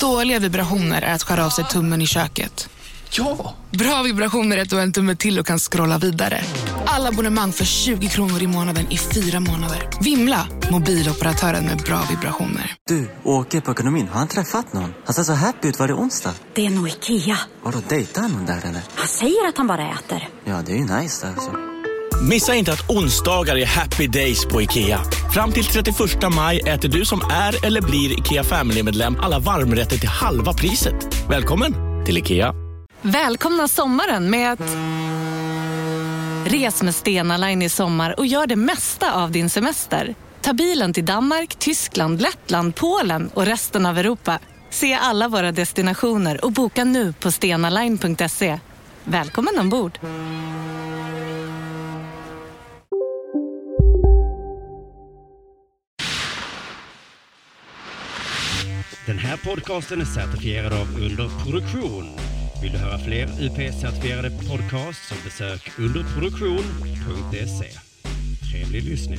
Dåliga vibrationer är att skära av sig tummen i köket. Ja! Bra vibrationer är att du har en tumme till och kan scrolla vidare. Alla abonnemang för 20 kronor i månaden i fyra månader. Vimla! Mobiloperatören med bra vibrationer. Du, åker på ekonomin. Har han träffat någon? Han ser så happy ut. Var det onsdag? Det är nog Ikea. Har du dejtat någon där eller? Han säger att han bara äter. Ja, det är ju nice där alltså. Missa inte att onsdagar är happy days på IKEA. Fram till 31 maj äter du som är eller blir IKEA Family-medlem alla varmrätter till halva priset. Välkommen till IKEA. Välkomna sommaren med att... Res med Stena Line i sommar och gör det mesta av din semester. Ta bilen till Danmark, Tyskland, Lettland, Polen och resten av Europa. Se alla våra destinationer och boka nu på stenaline.se. Välkommen ombord! Den här podcasten är certifierad av Underproduktion. Vill du höra fler UP-certifierade podcasts så besök underproduktion.se. Trevlig lyssning.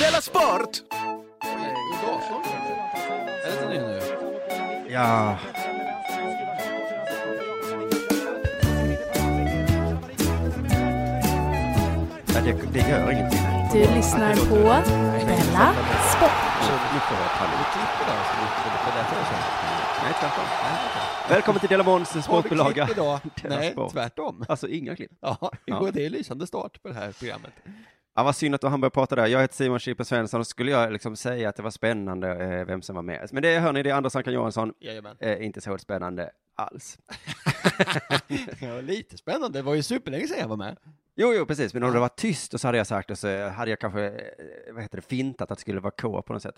Della Sport! Ja. ja det, det gör ingenting. Du lyssnar på Della Sport. Nu får jag panik. Du klipper där så mycket. Det är därför jag känner. Nej, tvärtom. Välkommen till Della Måns sportbilaga. Klipp idag? Della Nej, tvärtom. Alltså inga klipp. Ja, Ja. det är lysande start på det här programmet. Ja, vad synd att han började prata där. Jag heter Simon Chippen Svensson och skulle jag liksom säga att det var spännande eh, vem som var med. Men det hör ni, det är Anders Ankan Johansson. Eh, inte så spännande alls. Ja, lite spännande. Det var ju superlänge sedan jag var med. Jo, jo, precis. Men om det var tyst och så hade jag sagt och så hade jag kanske, eh, vad heter det, fintat att det skulle vara K på något sätt.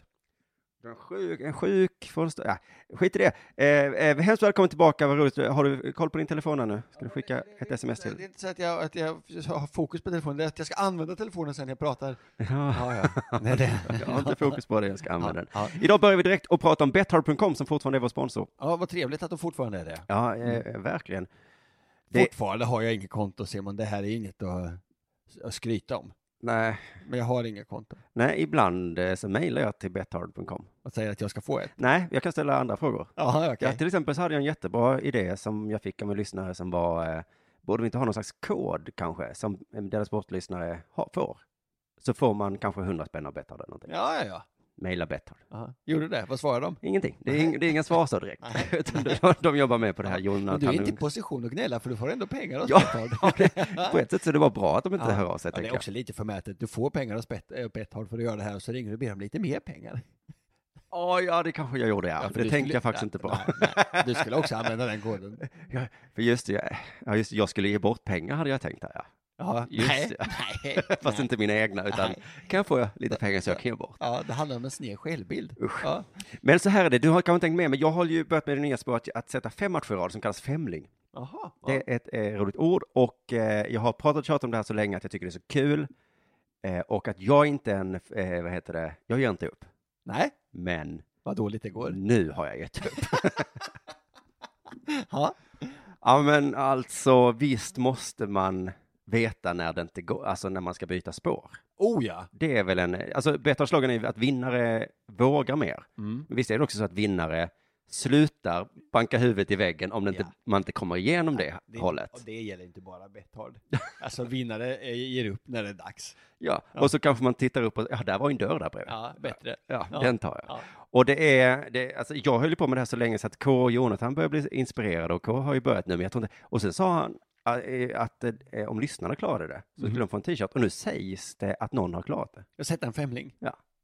En sjuk, en sjuk, stå- ja, skit i det. Eh, eh, hemskt välkommen tillbaka, vad roligt. Har du koll på din telefon här nu? Ska du skicka ett sms Det är till? inte så att jag, att jag har fokus på telefonen, det är att jag ska använda telefonen sen när jag pratar. Ja, Ja, ja. Nej, det. jag har inte fokus på det, jag ska använda den. Ja, Idag börjar vi direkt och prata om Betthard.com som fortfarande är vår sponsor. ja, vad trevligt att de fortfarande är det. Ja, eh, verkligen. Det- Fortfarande har jag inget konto Simon, det här är inget att, att skryta om. Nej, Men jag har inget konto. nej ibland eh, så mejlar jag till betthard.com. Och säger att jag ska få ett. Nej, jag kan ställa andra frågor. Ja, okej. Ja, till exempel så hade jag en jättebra idé som jag fick av en lyssnare som var, eh, borde vi inte ha någon slags kod kanske, som eh, deras sportlyssnare ha, får? Så får man kanske 100 spänn av Betthard eller någonting. Ja, ja, ja. Maila Betthard. Gjorde det? Vad svarade de? Ingenting. Det är, ing, det är inga svar så direkt. De, de jobbar med på det här Men du är Jonathan. inte i position att gnälla för du får ändå pengar av Ja, Betthard. ja, på ett sätt så det var bra att de inte Ja. hör av sig, Ja, det är också lite förmätet. Du får pengar av äh, Betthard för att göra det här och så ringer du och ber om lite mer pengar. Ja, ja, det kanske jag gjorde, ja. för det tänkte skulle- jag faktiskt ja, inte på. nej, nej. Du skulle också använda den koden. Ja, för just det, ja, just det, jag skulle ge bort pengar hade jag tänkt ja. Ja, Just nej, nej, Fast nej. inte mina egna, utan Nej. kan jag få lite pengar så jag kan ge bort. Ja, det handlar om en sned självbild. Usch. Ja. Men så här är det, du har kanske inte tänkt med, men jag har ju börjat med det nya spåret att sätta fem matcher i rad som kallas femling. Jaha. Det är ett eh, roligt ord och eh, jag har pratat och tjatat om det här så länge att jag tycker det är så kul. Eh, och att jag inte en, eh, vad heter det, jag ger inte upp. Nej, Men vad dåligt det går. nu har jag gett upp. Ja. ja men alltså visst måste man veta när det inte går, alltså när man ska byta spår. Oh ja. Det är väl en, alltså Betthard-slogan är att vinnare vågar mer. Mm. Men visst är det också så att vinnare slutar banka huvudet i väggen om inte, Ja. man inte kommer igenom det, hållet. Och det gäller inte bara Betthard. Alltså vinnare ger upp när det är dags. Ja, och så kanske man tittar upp och, ja, där var en dörr där bredvid. Ja, bättre. Ja, Ja. den tar jag. Ja. Och det är, det, alltså jag höll på med det här så länge så att K och Jonathan börjar bli inspirerade och K har ju börjat nu, men jag tror inte, och sen sa han att eh, om lyssnarna klarade det så skulle Mhm. de få en t-shirt och nu sägs det att någon har klarat det. Jag sätter en femling.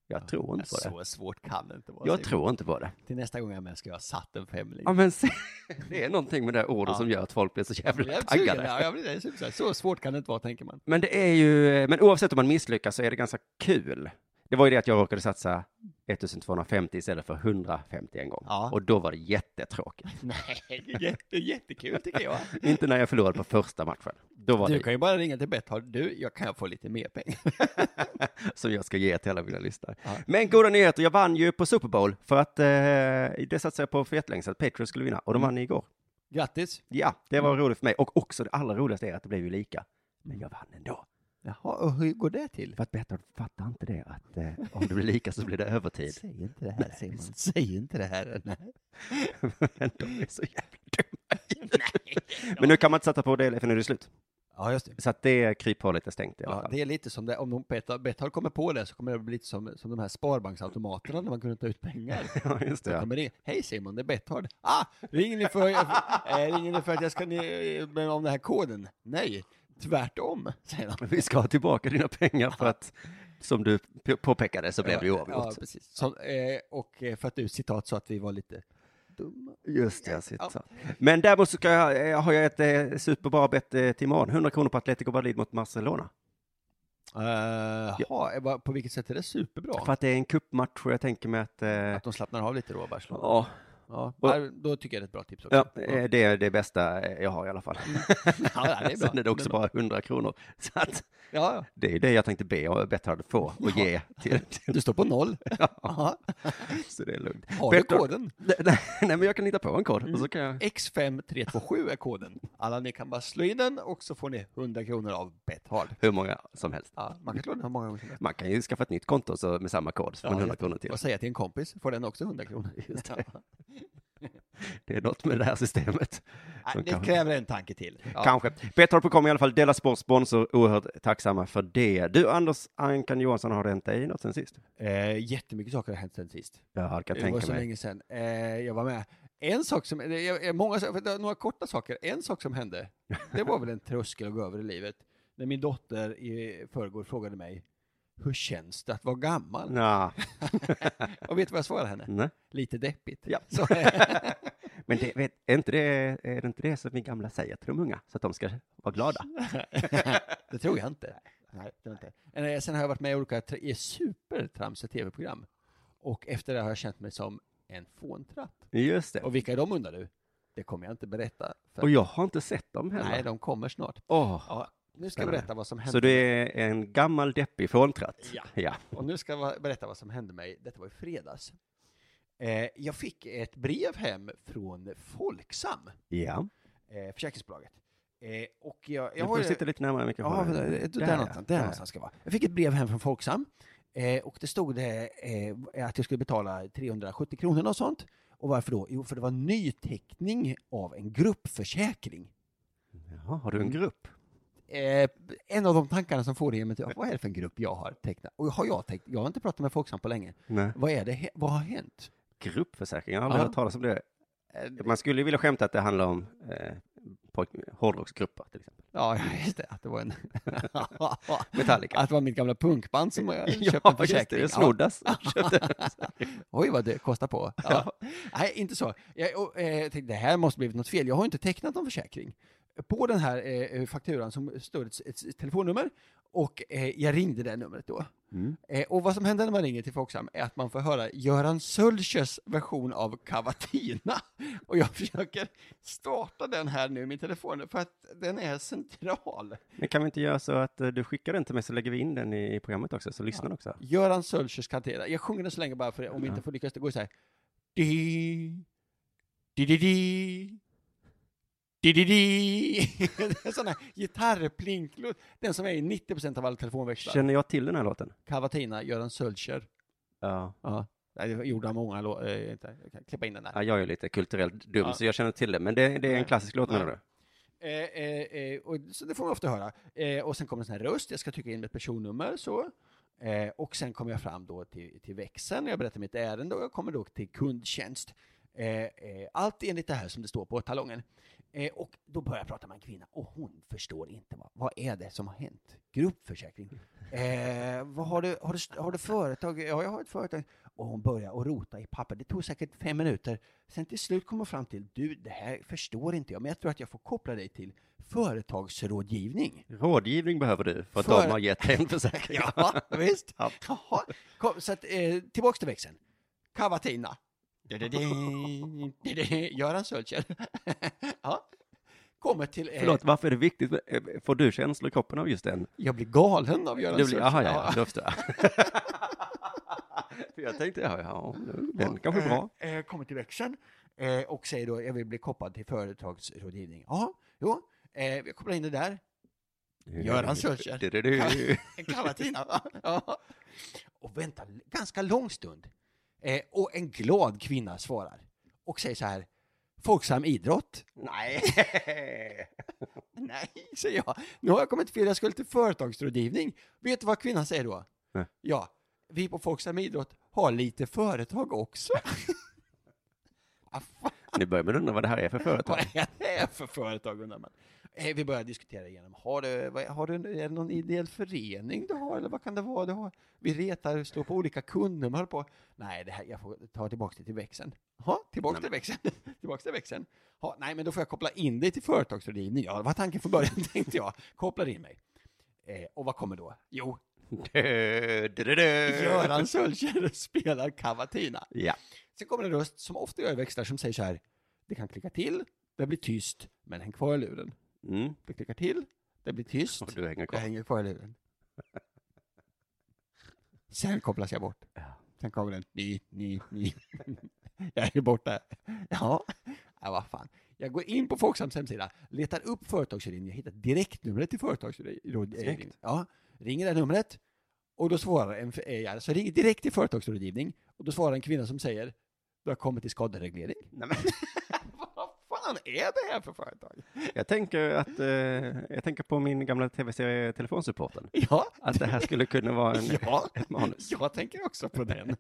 Jag tror inte på det. Så svårt kan det inte vara. Jag tror inte på det. Till nästa gång jag är med ska jag ha satt en femling. Ja men se, det är någonting med det ordet Ja. som gör att folk blir så Jag jävla sugen, taggade. ja, jag blir så, så svårt kan det inte vara, tänker man. Men det är ju, men oavsett om man misslyckas så är det ganska kul. Det var ju det att jag råkade satsa 1250 istället för 150 en gång. Ja. Och då var det jättetråkigt. Nej, jätte, jättekul tycker jag. Inte när jag förlorade på första matchen. Då var Du det kan ju bara ringa till Betthard. Du, jag kan få lite mer pengar. som jag ska ge till alla mina lyssnare. Ja. Men goda nyheter, jag vann ju på Super Bowl för att eh, det satsade jag på för jättelänge sedan att Patriots skulle vinna och de Mm. vann igår. Grattis. Ja, det var roligt för mig och också det allra roligaste är att det blev ju lika. Men jag vann ändå. Jaha, och hur går det till? För att Betthard fattar inte det, att eh, om det blir lika så blir det övertid. Säg inte det här Simon, säg inte det här. Nej. Men de är så jävla dumma. Men nu kan man inte sätta på det, för nu är det slut. Ja, just det. Så att det kryphålet är stängt i alla Ja, fall. det är lite som det, om Betthard kommer på det så kommer det bli lite som, som de här sparbanksautomaterna när man kunde ta ut pengar. Ja, just det. Ja. kommer det, hej Simon, det är Betthard. Ah, ringer ni för, äh, ringer ni för att jag ska ni, med om den här koden? Nej, tvärtom, säger. Men vi ska ha tillbaka dina pengar för att, som du påpekade, så blev det ju Ja, oavgjort. precis. Som, eh, och eh, för att du, citat, sa att vi var lite dumma. Just det, shit, så. Men däremot så jag, eh, har jag ett eh, superbra bett eh, till imorgon. 100 kronor på Atletico Madrid mot Barcelona. Uh, eh, på vilket sätt är det superbra? För att det är en cupmatch och jag tänker mig att... Eh, Att de slappnar av lite då, Barcelona? ja, Ja, Och- ja, då tycker jag det är ett bra tips också. ja, eh, det är det bästa jag har i alla fall. Ja, det är. Sen är det också bara 100 kronor. Så att Ja, ja. det är det jag tänkte be Betthard få och ge till, till Du står på noll. Ja. Ja. Så det är lugnt. Har du Betthard- koden? Nej, men jag kan hitta på en kod och så kan jag... X5327 är koden. Alla ni kan bara slå in den och så får ni 100 kronor av Betthard. Hur många som helst. Ja, man kan slå den hur många som helst. Man kan ju skaffa ett nytt konto så med samma kod så får man 100 jätte- kronor till. Och säga till en kompis, får den också 100 kronor. Just det. Det är något med det här systemet. Nej, det kanske- kräver en tanke till. Ja. Kanske. Betthard.com i alla fall, Dela Sport sponsor, oerhört tacksamma för det. Du Anders Ankan Johansson, har det hänt dig något sen sist? Eh, jättemycket saker har hänt sen sist. Ja, jag kan Det var tänka så mig. länge sedan. Eh, jag var med. En sak som, det är många, det några korta saker. En sak som hände, det var väl en tröskel att gå över i livet. När min dotter i förrgår frågade mig, hur känns det att vara gammal? Nja, Och vet du vad jag svarade henne? nej. Lite deppigt. Ja. Men det, vet, är, inte det, är det inte det som vi gamla säger till de unga? Så att de ska vara glada? det tror jag inte. Nej, det inte. Eh, Sen har jag varit med i olika i supertramsiga tv-program. Och efter det har jag känt mig som en fåntratt. Just det. Och vilka är de undrar du? Det kommer jag inte berätta. För Och jag har inte sett dem heller. Nej, de kommer snart. Åh, Ja, nu ska jag berätta vad som hände. så du är en gammal deppig fåntratt? Ja. ja. Och nu ska jag berätta vad som hände mig. Detta var i fredags. Eh, jag fick ett brev hem från Folksam, Ja. eh, försäkringsbolaget. Eh, och jag, jag Du får ju- sitta lite närmare Ja, mikrofonen. där, där, där, ja. någonstans, där någonstans ska jag vara. Jag fick ett brev hem från Folksam eh, och det stod det eh, att jag skulle betala 370 kronor och sånt. Och varför då? Jo, för det var nyteckning av en gruppförsäkring. Jaha, har du en grupp? Eh, en av de tankarna som får det vad är det för en grupp jag har tecknat? Och har jag tänkt, jag har inte pratat med Folksam på länge. Nej. Vad är det, vad har hänt? Gruppförsäkring, jag har aldrig Ja. hört talas om det. Eh, Man skulle ju vilja skämta att det handlar om eh, hårdrocksgrupper till exempel. Ja, just det, att det var en... Metallica. Att det var mitt gamla punkband som jag köpte en Ja, just det, försäkring. snoddas. Oj, vad det kostar på. Ja. Nej, inte så. Jag, och, eh, tänkte, det här måste blivit något fel. Jag har inte tecknat någon försäkring. På den här eh, fakturan som stod ett, ett telefonnummer och eh, jag ringde det numret då. Mm. Eh, och vad som händer när man ringer till Folksam är att man får höra Göran Sölschers version av Cavatina. Och jag försöker starta den här nu min telefon för att den är central. Men kan vi inte göra så att eh, du skickar den till mig så lägger vi in den i, i programmet också, så lyssnar också. Göran Sölschers Cavatina. Jag sjunger den så länge bara för om vi inte får lyckas. Det går så här. Di, di, di, di. Di, di, di. Sån här gitarrplinklåt. Den som är i 90% av alla telefonväxlar. Känner jag till den här låten? Cavatina, Göran Sölscher. Ja. Ja. Det gjorde han många lå- eh. Jag kan klippa in den där. ja jag är lite kulturellt dum, Ja. så jag känner till det. Men det, det är en klassisk låt menar du? Eh, eh, eh, och, så det får man ofta höra. Eh, och sen kommer en sån här röst, jag ska trycka in ett personnummer så. Och sen kommer jag fram då till, till växeln, jag berättar mitt ärende och jag kommer då till kundtjänst. Allt enligt det här som det står på talongen. Eh, och då börjar jag prata med en kvinna och hon förstår inte vad, vad är det som har hänt? Gruppförsäkring. Eh, vad har, du, har, du, har du företag? Ja, jag har ett företag. Och hon börjar att rota i papper. Det tog säkert fem minuter. Sen till slut kom hon fram till, du, det här förstår inte jag, men jag tror att jag får koppla dig till företagsrådgivning. Rådgivning behöver du för att För- de har gett dig en försäkring. Ja, visst. Ja. Kom, så att, eh, tillbaks till växeln. Cavatina. Göran Sölcher. ja. Kommer till... Eh, Förlåt, varför är det viktigt? Får du känslor i kroppen av just den? Jag blir galen av Göran Du Jaha, Sölcher. ja, ja, då förstår jag. För jag tänkte, ja, ja, den kanske är bra. Eh, kommer till växeln eh, och säger då jag vill bli kopplad till företagsrådgivning. Ja, jo, eh, jag kopplar in det där. Göran Sölkjær. En kalla Tina, Kavatina, va? Ja. Och väntar ganska lång stund. Eh, och en glad kvinna svarar och säger så här. Folksam idrott? Nej. Nej, säger jag. Nu har jag kommit fel, jag skulle till företagsrådgivning. Vet du vad kvinnan säger då? Nej. Ja, vi på Folksam idrott har lite företag också. Ah, Nu börjar man undra vad det här är för företag. vad är det för företag undrar man? Eh, vi börjar diskutera igenom. Har du, vad, har du, är det någon ideell förening du har eller vad kan det vara du har? Vi retar, står på olika kundnummer, på. Nej, det här, jag får ta tillbaka det till växeln. Ja, tillbaka till växeln. tillbaka till växeln. Ja, nej, men då får jag koppla in dig till företagsrådgivning. Ja, det var tanken från början, tänkte jag. Kopplar in mig. Eh, och vad kommer då? Jo. Göran Sölkjær spelar Cavatina. Ja. Sen kommer en röst som ofta gör växlar som säger så här. Det kan klicka till, det blir tyst, men häng kvar i luren. Mm. Det klickar till, det blir tyst, Och du hänger jag kvar. hänger kvar i luren. Sen kopplas jag bort. Sen kommer den, ny, ny, ny. jag är borta. Ja, ja vad fan. Jag går in på Folksams hemsida, letar upp företagsrådgivning, jag hittar direktnumret till företagsrådgivning. Snyggt. Ja, ringer det numret och då svarar en, eh, jag alltså ringer direkt till företagsrådgivning och då svarar en kvinna som säger, du har kommit till skadereglering. Nej, fan är det här för företag? jag, tänker att, eh, jag tänker på min gamla tv-serie Telefonsupporten. Ja, Att det här skulle kunna vara en, Ja, ett manus. jag tänker också på den.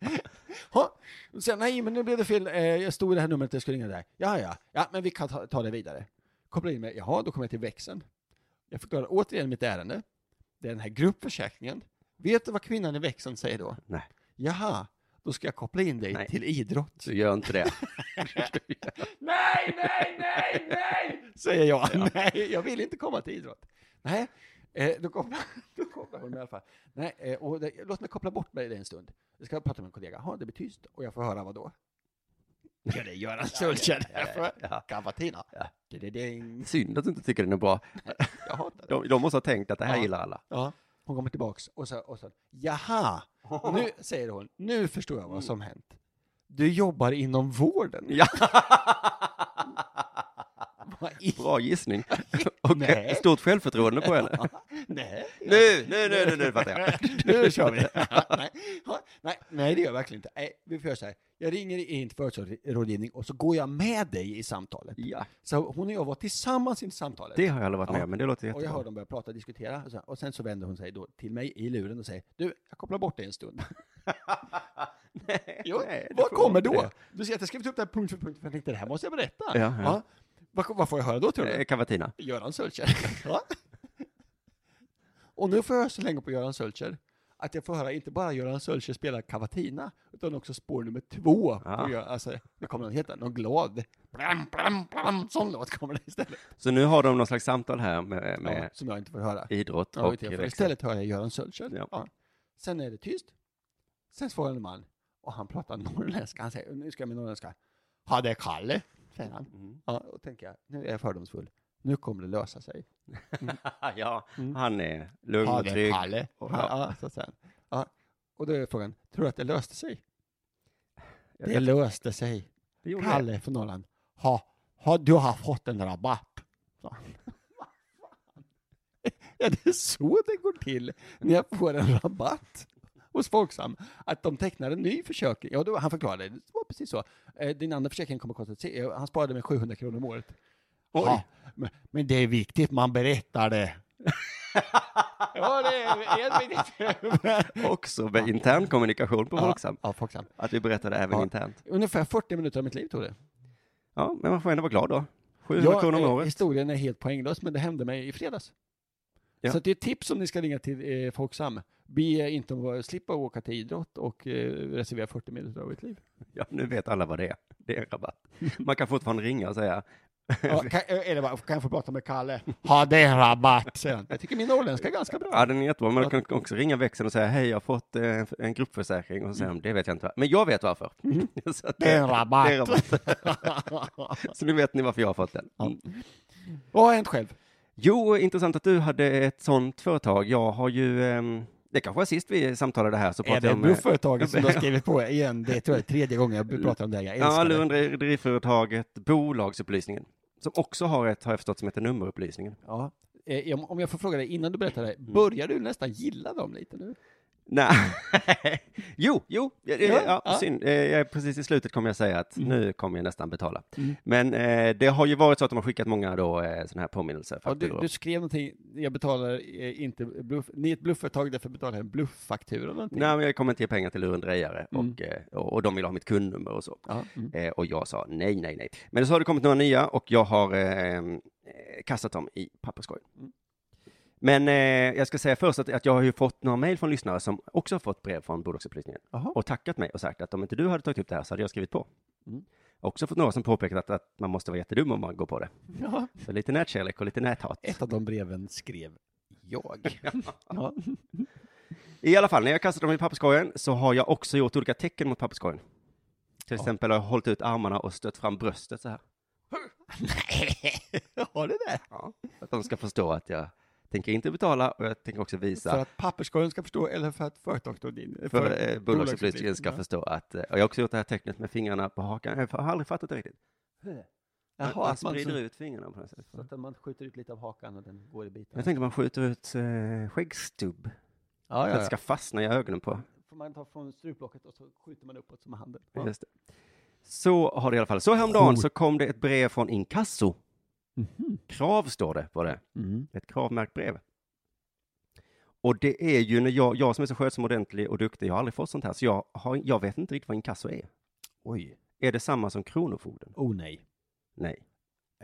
Ha. Sen, nej, men nu blev det fel. Eh, jag stod i det här numret, jag skulle ringa där. Ja, ja, ja, men vi kan ta, ta det vidare. Koppla in mig. Jaha, då kommer jag till växeln. Jag förklarar återigen mitt ärende. Det är den här gruppförsäkringen. Vet du vad kvinnan i växeln säger då? Nej. Jaha, då ska jag koppla in dig Nej. till idrott. Du gör inte det. Nej, nej, nej, nej! Säger jag. Nej, jag vill inte komma till idrott. Nej, eh, då, kopplar, då kopplar hon i alla fall. Nej, eh, och det, låt mig koppla bort mig det en stund. Jag ska prata med en kollega. Ja, det blir tyst. Och jag får höra vad då? Ja, det är Göran Sölkjær. ja, ja, ja. Cavatina. Ja. Synd att du inte tycker den är bra. De, de måste ha tänkt att det här Ja. gillar alla. Ja, hon kommer tillbaks och så, och så jaha, nu säger hon, nu förstår jag vad som hänt. Du jobbar inom vården. Ja. Bra gissning. Och Nej. stort självförtroende på henne. Nej. Nu, nu, nu, nu, nu fattar jag. nu kör vi. nej, Ja, nej, det gör jag verkligen inte. Nej, vi får göra så här. Jag ringer in till företagsrådgivning och så går jag med dig i samtalet. Ja, Så hon och jag var tillsammans i samtalet. det har jag aldrig varit med Ja. om, men det låter och jag jättebra. hör dem börja prata och diskutera. Och, så, och sen så vänder hon sig då till mig i luren och säger Du, jag kopplar bort dig en stund. Nej, Jo, nej, vad kommer då? det. Du ser att jag skrivit upp det här punkt för punkt, för jag tänkte det här måste jag berätta. Ja, ja. Vad, vad får jag höra då tror Eh, du? Cavatina. Göran ja. Och nu får jag höra så länge på Göran Sölkjær att jag får höra inte bara Göran Sölkjær spela Cavatina, utan också spår nummer två. Ja. På, Gö- alltså, det kommer någon heta, någon glad. Blam, blam, blam, sån låt kommer det istället. Så nu har de någon slags samtal här med, Ja, med som jag inte får höra. idrott Ja, och jag, växel. istället hör jag Göran Sölkjær. Ja. Ja. Sen är det tyst. Sen svarar en man och han pratar norrländska. Han säger, nu ska jag med norrländska. Ha det Kalle, säger han. Mm. Ja, och tänker jag, nu är jag fördomsfull. Nu kommer det lösa sig. ja, Mm. han är lugn och trygg. Kalle. Och- Ja, så sen. Ja. Och då är frågan, tror du att det löste sig? Jag Det löste sig. det Kalle från Norrland. Ha, ha, du har fått en rabatt. han. Ja, det är så det går till när jag får en rabatt hos Folksam. Att de tecknar en ny försäkring. Ja, då, han förklarade, det precis så. Eh, din andra försäkring kommer att kosta, se- eh, han sparade med 700 kronor om året. Ja, men, men det är viktigt, man berättar det. ja, det är viktigt. det. Också med intern kommunikation på Folksam. Ja, Folksam. Att vi berättade även Ja. internt. Ungefär 40 minuter av mitt liv tog det. Ja, men man får ändå vara glad då. 700 Ja, kronor om eh, året. Historien är helt poänglös, men det hände mig i fredags. Ja. Så det är ett tips om ni ska ringa till eh, Folksam. Be inte om att slippa åka till idrott och eh, reservera 40 minuter av ert liv. Ja, nu vet alla vad det är. Det är en rabatt. Man kan fortfarande ringa och säga, Ja, kan, eh, eller bara, kan jag få prata med Kalle? Ha det rabatt, han. Jag tycker min norrländska är ganska bra. ja den är jättebra, men man kan också ringa växeln och säga, hej jag har fått eh, en gruppförsäkring och så säger de, det vet jag inte, men jag vet varför. Så att Det är en rabatt. det är rabatt. Så nu vet ni varför jag har fått den. Mm. Vad har hänt själv? Jo, intressant att du hade ett sånt företag. Jag har ju, ehm, det kanske var sist vi samtalade här så Är det blufföretaget som du har skrivit på igen? Det tror jag är tredje gången jag pratar om det. Jag Ja, lurendrejeriföretaget Bolagsupplysningen. Som också har ett, har jag förstått, som heter nummerupplysningen. Ja. Eh, om- om jag får fråga dig innan du berättar det, Mm. börjar du nästan gilla dem lite nu? Nej, jo, jo, ja, Ja, ja, synd. Eh, Precis i slutet kommer jag säga att Mm. nu kommer jag nästan betala. Mm. Men eh, det har ju varit så att de har skickat många då eh, sådana här påminnelser. Ja, du, du skrev någonting, jag betalar eh, inte bluff, ni är ett bluffföretag, därför betalar jag en eller någonting. Nej, men jag kommer inte ge pengar till lurendrejare Mm. och, eh, och, och de vill ha mitt kundnummer och så. Mm. Eh, och jag sa nej, nej, nej. Men så har det kommit några nya och jag har eh, eh, kastat dem i papperskorgen. Men eh, jag ska säga först att, att jag har ju fått några mejl från lyssnare som också har fått brev från Bolagsupplysningen och tackat mig och sagt att om inte du hade tagit upp det här så hade jag skrivit på. Mm. Också fått några som påpekat att, att man måste vara jättedum om man går på det. Ja, Så lite nätkärlek och lite näthat. ett av de breven skrev jag. ja. I alla fall, när jag kastat dem i papperskorgen så har jag också gjort olika tecken mot papperskorgen. Till exempel har jag hållit ut armarna och stött fram bröstet så här. Nej, har du det? Ja, för att de ska förstå att jag tänker inte betala och jag tänker också visa För att papperskorgen ska förstå, eller för att företagsrådgivningen... för eh, bolagsupplysningen ska ja. förstå att, eh, och jag har också gjort det här tecknet med fingrarna på hakan, jag har aldrig fattat det riktigt. Man, Jaha, man att man, sprider så, ut fingrarna på något sätt. så att man skjuter ut lite av hakan och den går i bitar. Jag tänkte man skjuter ut eh, skäggstubb, ja, för att ja, det ja. ska fastna i ögonen på. Får man ta från struplocket och så skjuter man uppåt som med handen. Ja. Just det. Så har det i alla fall. Så häromdagen Coolt. så kom det ett brev från Inkasso. Mhm. Krav står det på det. Mm. Ett kravmärkt brev. Och det är ju när jag, jag som är så skötsam, ordentlig och duktig, jag har aldrig fått sånt här, så jag, har, jag vet inte riktigt vad inkasso är. Oj. Är det samma som Kronofogden? Oh nej. Nej.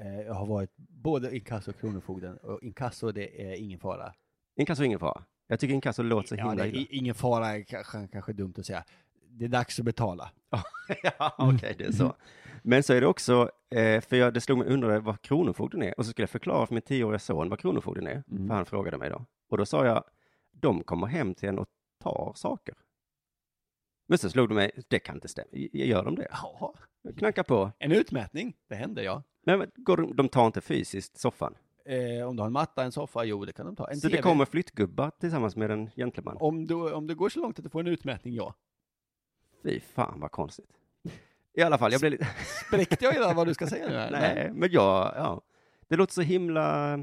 Eh, Jag har varit både inkasso och kronofogden och inkasso det är ingen fara. Inkasso är ingen fara. Jag tycker inkasso låter så Ja, himla illa. ingen fara är kanske, kanske dumt att säga. Det är dags att betala. ja, okej, det är så. Men så är det också, eh, för jag, det slog mig undrade vad Kronofogden är, och så skulle jag förklara för min tioåriga son vad Kronofogden är, Mm. för han frågade mig då. Och då sa jag, de kommer hem till en och tar saker. Men så slog det mig, det kan inte stämma, gör de det? Ja. Knackar på, En utmätning, det händer ja. men går de, de tar inte fysiskt soffan. Eh, om du har en matta, en soffa, jo det kan de ta. En så TV. det kommer flyttgubbar tillsammans med en gentleman. om, du, om det går så långt att du får en utmätning, ja. Fy fan vad konstigt. I alla fall, jag blev lite... Spräckte jag hela vad du ska säga nu? Nej, men jag, ja. Det låter så himla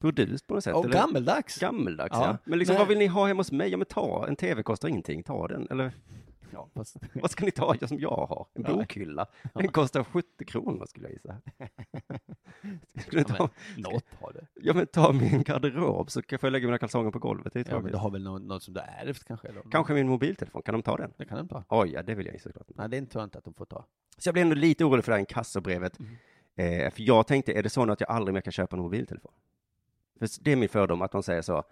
burdust på något sätt. Och gammeldags. Gammeldags, Ja. ja. Men liksom, Nej. vad vill ni ha hemma hos mig? Ja, men ta, en tv kostar ingenting, ta den. Eller Ja, fast... vad ska ni ta som jag har? En bokhylla. Den kostar 70 kronor skulle jag gissa. Skulle Ja, ta, Något har du. Ja, men ta min garderob så kan jag lägga mina kalsonger på golvet. Det är Ja, men tråkigt. du har väl något, något som du har ärvt kanske? Eller? Kanske min mobiltelefon, kan de ta den? Det kan de ta. Oj, ja, det vill jag ju såklart. Nej, det är inte inte att de får ta. Så jag blev ändå lite orolig för det här inkassobrevet. Mm. Eh, för jag tänkte, är det så nu att jag aldrig mer kan köpa en mobiltelefon? För det är min fördom att de säger så,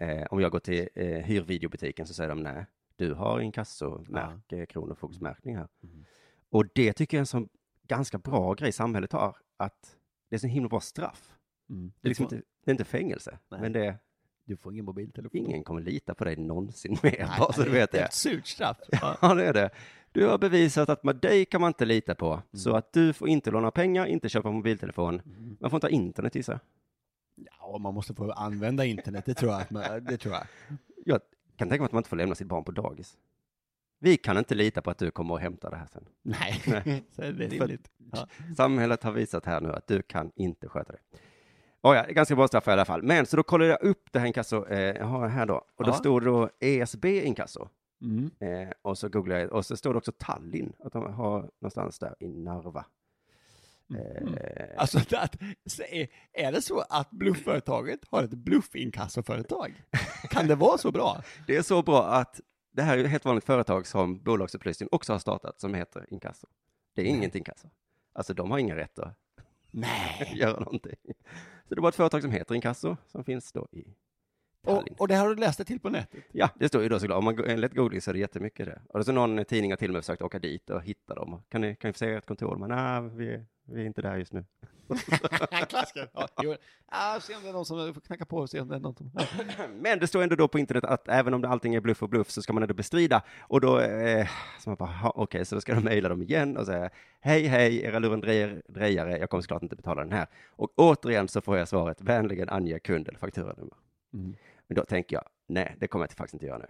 eh, om jag går till eh, hyrvideobutiken så säger de nej, du har inkassomärke, kronofogdsmärkning här. Mm. Och det tycker jag är en sån ganska bra grej samhället har, att det är så himla bra straff. Mm. Det är, liksom inte, det är inte fängelse, Nej. men det är, du får ingen mobiltelefon. ingen kommer lita på dig någonsin mer, bara så du vet det. Ett surt straff. Ja. Det är det. Du har bevisat att med dig kan man inte lita på, så att du får inte låna pengar, inte köpa mobiltelefon. Mm. Man får inte ha internet gissar ja, man måste få använda internet, det tror jag. man- Det tror jag. Jag kan tänka mig att man inte får lämna sitt barn på dagis. Vi kan inte lita på att du kommer och hämtar det här sen. Nej, Nej. så är det rimligt. Ja. Samhället har visat här nu att du kan inte sköta det. Oh ja, ganska bra straff i alla fall. Men så då kollade jag upp det här inkasso, eh, jag har det här då, och då Ja. stod det då ESB inkasso. Mm. Eh, och så googlade jag, och så står det också Tallinn, att de har någonstans där i Narva. Eh, Alltså, att, är, det så att bluffföretaget har ett bluffinkassoföretag? Kan det vara så bra? Det är så bra att det här är ett helt vanligt företag som Bolagsupplysningen också har startat som heter Inkasso. Det är inget inkasso. Alltså de har inga rätt att Nej. göra någonting. Så det var ett företag som heter Inkasso som finns då i Tallinn. Och, och det har du läst det till på nätet? Ja, det står ju då såklart. Om man enligt googling så är det jättemycket det. Och det är så någon tidning har till och med försökt åka dit och hitta dem. Kan ni, kan ni få se ert kontor? Men nej, vi, vi är inte där just nu. Klassiker. Ja, jo. ja, se om det är någon som får knacka på och se om det är någon som... Men det står ändå då på internet att även om det allting är bluff och bluff så ska man ändå bestrida. Och då, eh, så man bara, "Ha, okej, så då ska de mejla dem igen och säga, hej, hej, era lurendrejare, jag kommer såklart inte betala den här. Och återigen så får jag svaret, vänligen ange kund eller fakturanummer. Mm. Men då tänker jag, nej, det kommer jag faktiskt inte göra nu.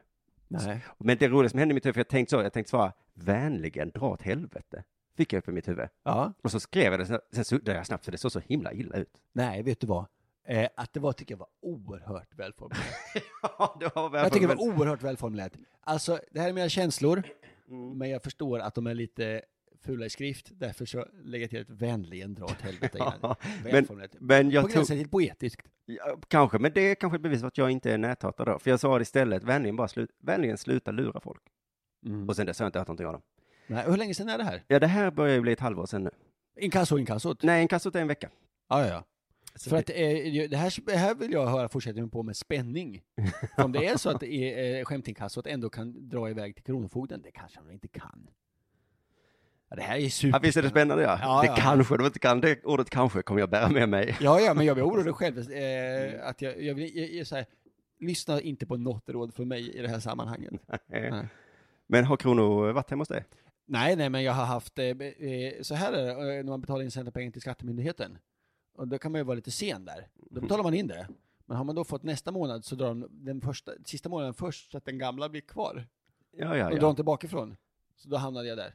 Nej. Men det roliga som hände i mitt huvud, för jag tänkte så, jag tänkte svara, vänligen dra åt helvete. Fick jag upp i mitt huvud. Ja. Och så skrev jag det, sen suddade jag snabbt, för det såg så himla illa ut. Nej, vet du vad? Eh, att det var, tycker jag var oerhört välformulerat. Ja, det var Jag tycker det var oerhört välformulerat. Alltså, det här är mina känslor, Mm. men jag förstår att de är lite fula i skrift, därför så lägger jag till ett vänligen dra åt helvete. Ja, men, men På jag tog, gränsen till poetiskt. ja, kanske, men det är kanske ett bevis för att jag inte är näthatare då. För jag sa istället, vänligen bara slut, vänligen sluta lura folk. Och sen dess har jag inte hört någonting av dem. Nej, hur länge sedan är det här? Ja, det här börjar ju bli ett halvår sedan nu. Inkasso, inkassot? Nej, en kassot är en vecka. Ja, ja, ja. Så För att eh, det, här, det här vill jag höra fortsättningen på med spänning. Om det är så att eh, skämtinkassot ändå kan dra iväg till Kronofogden, det kanske de inte kan. Ja, det här är Ja, super. visst är det spännande ja. Ja, det ja. kanske de inte kan, det ordet kanske kommer jag bära med mig. Ja, ja, men jag blir orolig själv. Eh, att jag, jag vill, jag, jag, så här, lyssna inte på något råd från mig i det här sammanhanget. Nej. Men har Krono varit hemma hos dig? Nej, nej, men jag har haft, eh, eh, så här är det eh, när man betalar in sina pengar till Skattemyndigheten. Och då kan man ju vara lite sen där. Då betalar man in det. Men har man då fått nästa månad så drar de den första, sista månaden först så att den gamla blir kvar. Ja, ja, Och drar ja. inte bakifrån. Så då hamnade jag där.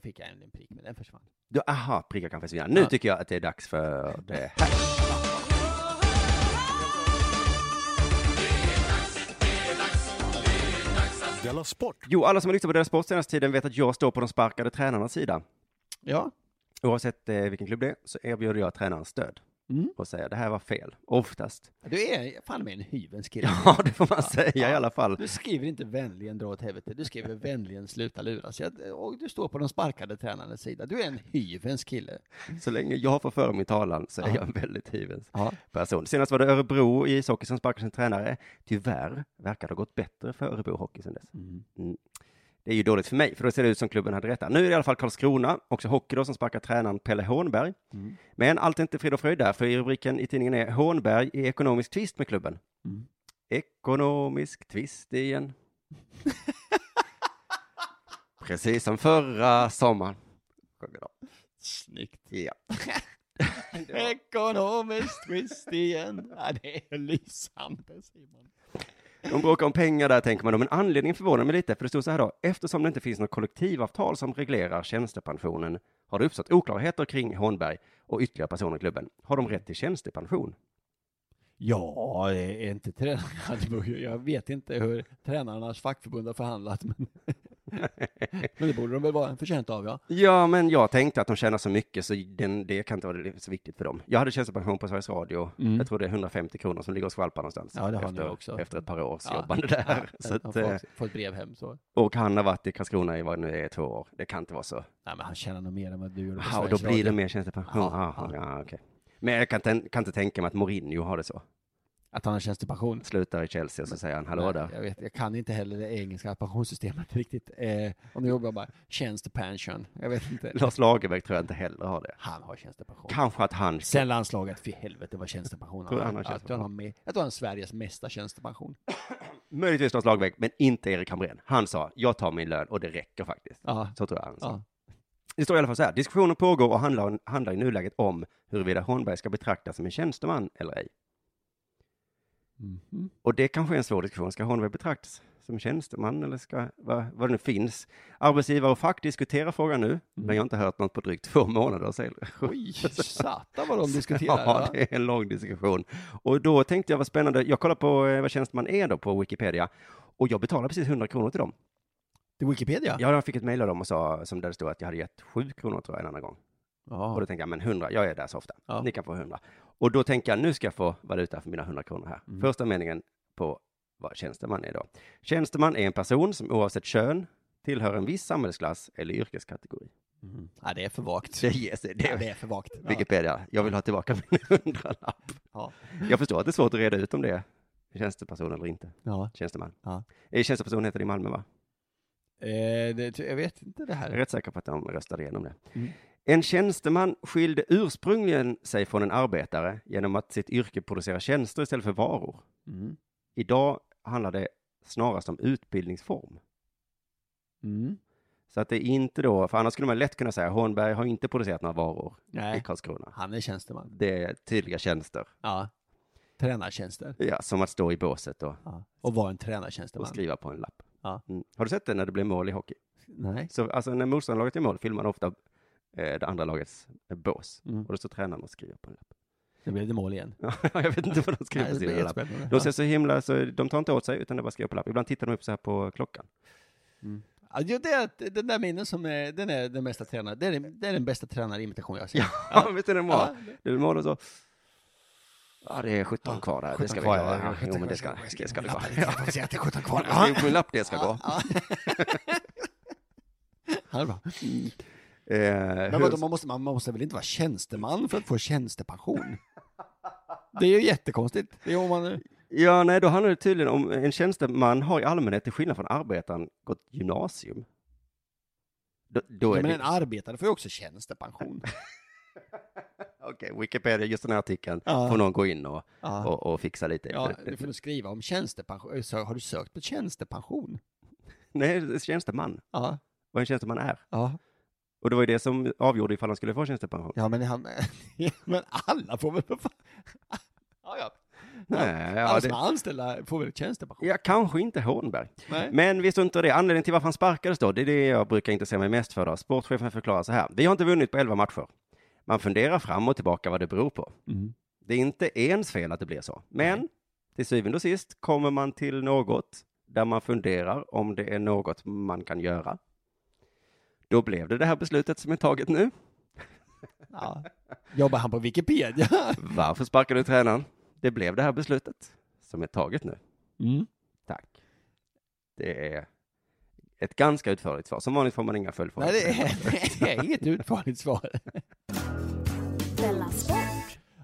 Då fick jag en prick, men den försvann. Du, aha, prickar kan försvinna. Nu Ja. tycker jag att det är dags för det här. Della Sport. Jo, alla som har lyssnat på deras sport senaste tiden vet att jag står på de sparkade tränarnas sida. Ja. Oavsett eh, vilken klubb det är så erbjuder jag tränaren stöd. Mm. Och säger det här var fel. Oftast. Du är fan med en hyvens kille. Ja, det får man säga i alla fall. Du skriver inte vänligen dra åt helvete, du skriver vänligen sluta luras. Och du står på de sparkade tränarnas sida. Du är en hyvens kille. Så länge jag får föra min talan så är Ja. jag en väldigt hyvens Ja. person. Senast var det Örebro i ishockey som sparkade sin tränare. Tyvärr verkar det ha gått bättre för Örebro Hockey sedan dess. Mm. Det är ju dåligt för mig, för då ser det ut som klubben hade rätt. Nu är det i alla fall Karlskrona, också hockey då, som sparkar tränaren Pelle Hånberg. Mm. Men allt är inte frid och fröjd där, för i rubriken i tidningen är Hånberg i ekonomisk tvist med klubben. Mm. Ekonomisk tvist igen. Precis som förra sommaren. Snyggt. Ja. Ekonomiskt twist igen. Ja, det är lysande Simon. De bråkar om pengar där, tänker man då, men anledningen förvånar mig lite, för det stod så här då, eftersom det inte finns något kollektivavtal som reglerar tjänstepensionen har det uppstått oklarheter kring Hånberg och ytterligare personer i klubben. Har de rätt till tjänstepension? Ja, det är inte tränarna. Jag vet inte hur tränarnas fackförbund har förhandlat, men, men det borde de väl vara förtjänta av, ja. Ja, men jag tänkte att de tjänar så mycket så den, det kan inte vara så viktigt för dem. Jag hade tjänstepension på Sveriges Radio. Mm. Jag tror det är 150 kronor som ligger och skvalpar någonstans. Ja, det har efter, också. Efter ett par års Ja. jobbande där. Ja, så att, eh, fått, fått brev hem så. och han har varit i Karlskrona i vad det nu är, två år. Det kan inte vara så. Nej, men han tjänar nog mer än vad du gjorde på Ja, och då Sveriges blir det Radio. mer tjänstepension. Ja, Ja, ja. okej. Men jag kan, kan inte tänka mig att Mourinho har det så. Att han har tjänstepension? Slutar i Chelsea och så säger han hallå Nej, där. Jag, vet, jag kan inte heller det engelska pensionssystemet riktigt. Eh, och nu jobbar jag bara tjänstepension. Jag vet inte. Lars Lagerbäck tror jag inte heller har det. Han har tjänstepension. Kanske att han... Sen landslaget, för helvete vad tjänstepension du han har Jag tror han har med, jag tror han har Sveriges mesta tjänstepension. Möjligtvis Lars Lagerbäck, men inte Erik Hamrén. Han sa, jag tar min lön och det räcker faktiskt. Ja. Så tror jag han sa. Ja. Det står i alla fall så här, diskussionen pågår och handlar, handlar i nuläget om huruvida Holmberg ska betraktas som en tjänsteman eller ej. Mhm. Och det kanske är en svår diskussion. Ska Holmberg betraktas som tjänsteman eller ska, vad, vad det nu finns? Arbetsgivare och fack diskuterar frågan nu, men jag har inte hört något på drygt två månader. säger- Mm. Oj, satan vad de diskuterar. Ja, det är en lång diskussion. Och då tänkte jag vad spännande, jag kollar på eh, vad tjänsteman är då på Wikipedia, och jag betalar precis 100 kronor till dem. Till Wikipedia? Ja, jag fick ett mejl av dem och sa, som där det stod att jag hade gett 7 kronor tror jag en annan gång. Ja. Och då tänker jag, men 100, jag är där så ofta. Ja. Ni kan få 100. Och då tänker jag, nu ska jag få valuta för mina 100 kronor här. Mm. Första meningen på vad tjänsteman är då. Tjänsteman är en person som oavsett kön tillhör en viss samhällsklass eller yrkeskategori. Mm. Ja, det är för vagt. Det ges det. Ja, det är för vagt. Wikipedia. Jag vill ha tillbaka min hundralapp. Ja. Jag förstår att det är svårt att reda ut om det är tjänsteperson eller inte. Ja. Tjänsteman. Ja. Tjänsteperson heter det i Malmö, va? Eh, det, jag vet inte det Jag är här. rätt säker på att de röstade igenom det. Mm. En tjänsteman skilde ursprungligen sig från en arbetare genom att sitt yrke producera tjänster istället för varor. Mm. Idag handlar det snarast om utbildningsform. Mm. Så att det är inte då, för annars skulle man lätt kunna säga Hornberg har inte producerat några varor i Nej, Karlskrona. han är tjänsteman. Det är tydliga tjänster. Ja. Tränartjänster. Ja, som att stå i båset och, Ja. Och vara en och tränartjänsteman. skriva på en lapp. Ja. Mm. Har du sett det när det blir mål i hockey? Nej. Så, alltså när motståndarlaget är mål filmar man ofta det andra lagets eh, bås. Mm. Och då står tränaren och skriver på en lapp. Nu blev det mål igen. Ja, jag vet inte vad de skriver på det sina lapp. De ser så himla, så de tar inte åt sig utan de bara skriver på lapp. Ibland tittar de upp så här på klockan. Mm. Ja, det är den där minnen som är, den är den bästa tränaren, det är, den- det är den bästa tränarimitation jag har sett. Ja, vet du det mål? Ja. Det är mål och så. Ja, det är 17 Ja, kvar där. 17 Det ska vi kvar, klara. ja, Ja, 17 jo, men det ska, det ska. Ja, Ja. jag får att det är 17 kvar. Jag har skrivit på en lapp, det ska gå. Ja. Ja, det är bra. Eh, Men vadå, man måste, man måste väl inte vara tjänsteman för att få tjänstepension? Det är ju jättekonstigt. Det är man... Ja, nej, då handlar det tydligen om en tjänsteman har i allmänhet, till skillnad från arbetaren, gått gymnasium. Då, då Ja, är men det... en arbetare får ju också tjänstepension. Okej, Wikipedia, just den här artikeln, Ja. får någon gå in och, Ja. och, och fixa lite. Ja, du får nog skriva om tjänstepension. Så Har du sökt på tjänstepension? Nej, tjänsteman. Ja. Vad en tjänsteman är. Ja, Och det var ju det som avgjorde ifall han skulle få tjänstepension. ja men, han, men alla får väl... för fan- Ja, ja. Nej, ja, alla det- som är anställda får väl tjänstepension? Ja, kanske inte Hornberg. Nej. Men vi inte det. Anledningen till varför han sparkades då, det är det jag brukar intressera mig mest för. Då. Sportchefen förklarar så här. Vi har inte vunnit på 11 matcher. Man funderar fram och tillbaka vad det beror på. Mm. Det är inte ens fel att det blir så. Men till syvende och sist kommer man till något där man funderar om det är något man kan göra. Då blev det det här beslutet som är taget nu. Ja. Jobbar han på Wikipedia? Varför sparkar du tränaren? Det blev det här beslutet som är taget nu. Mm. Tack. Det är ett ganska utförligt svar. Som vanligt får man inga följdfrågor. Nej, det är, det är inget utförligt svar.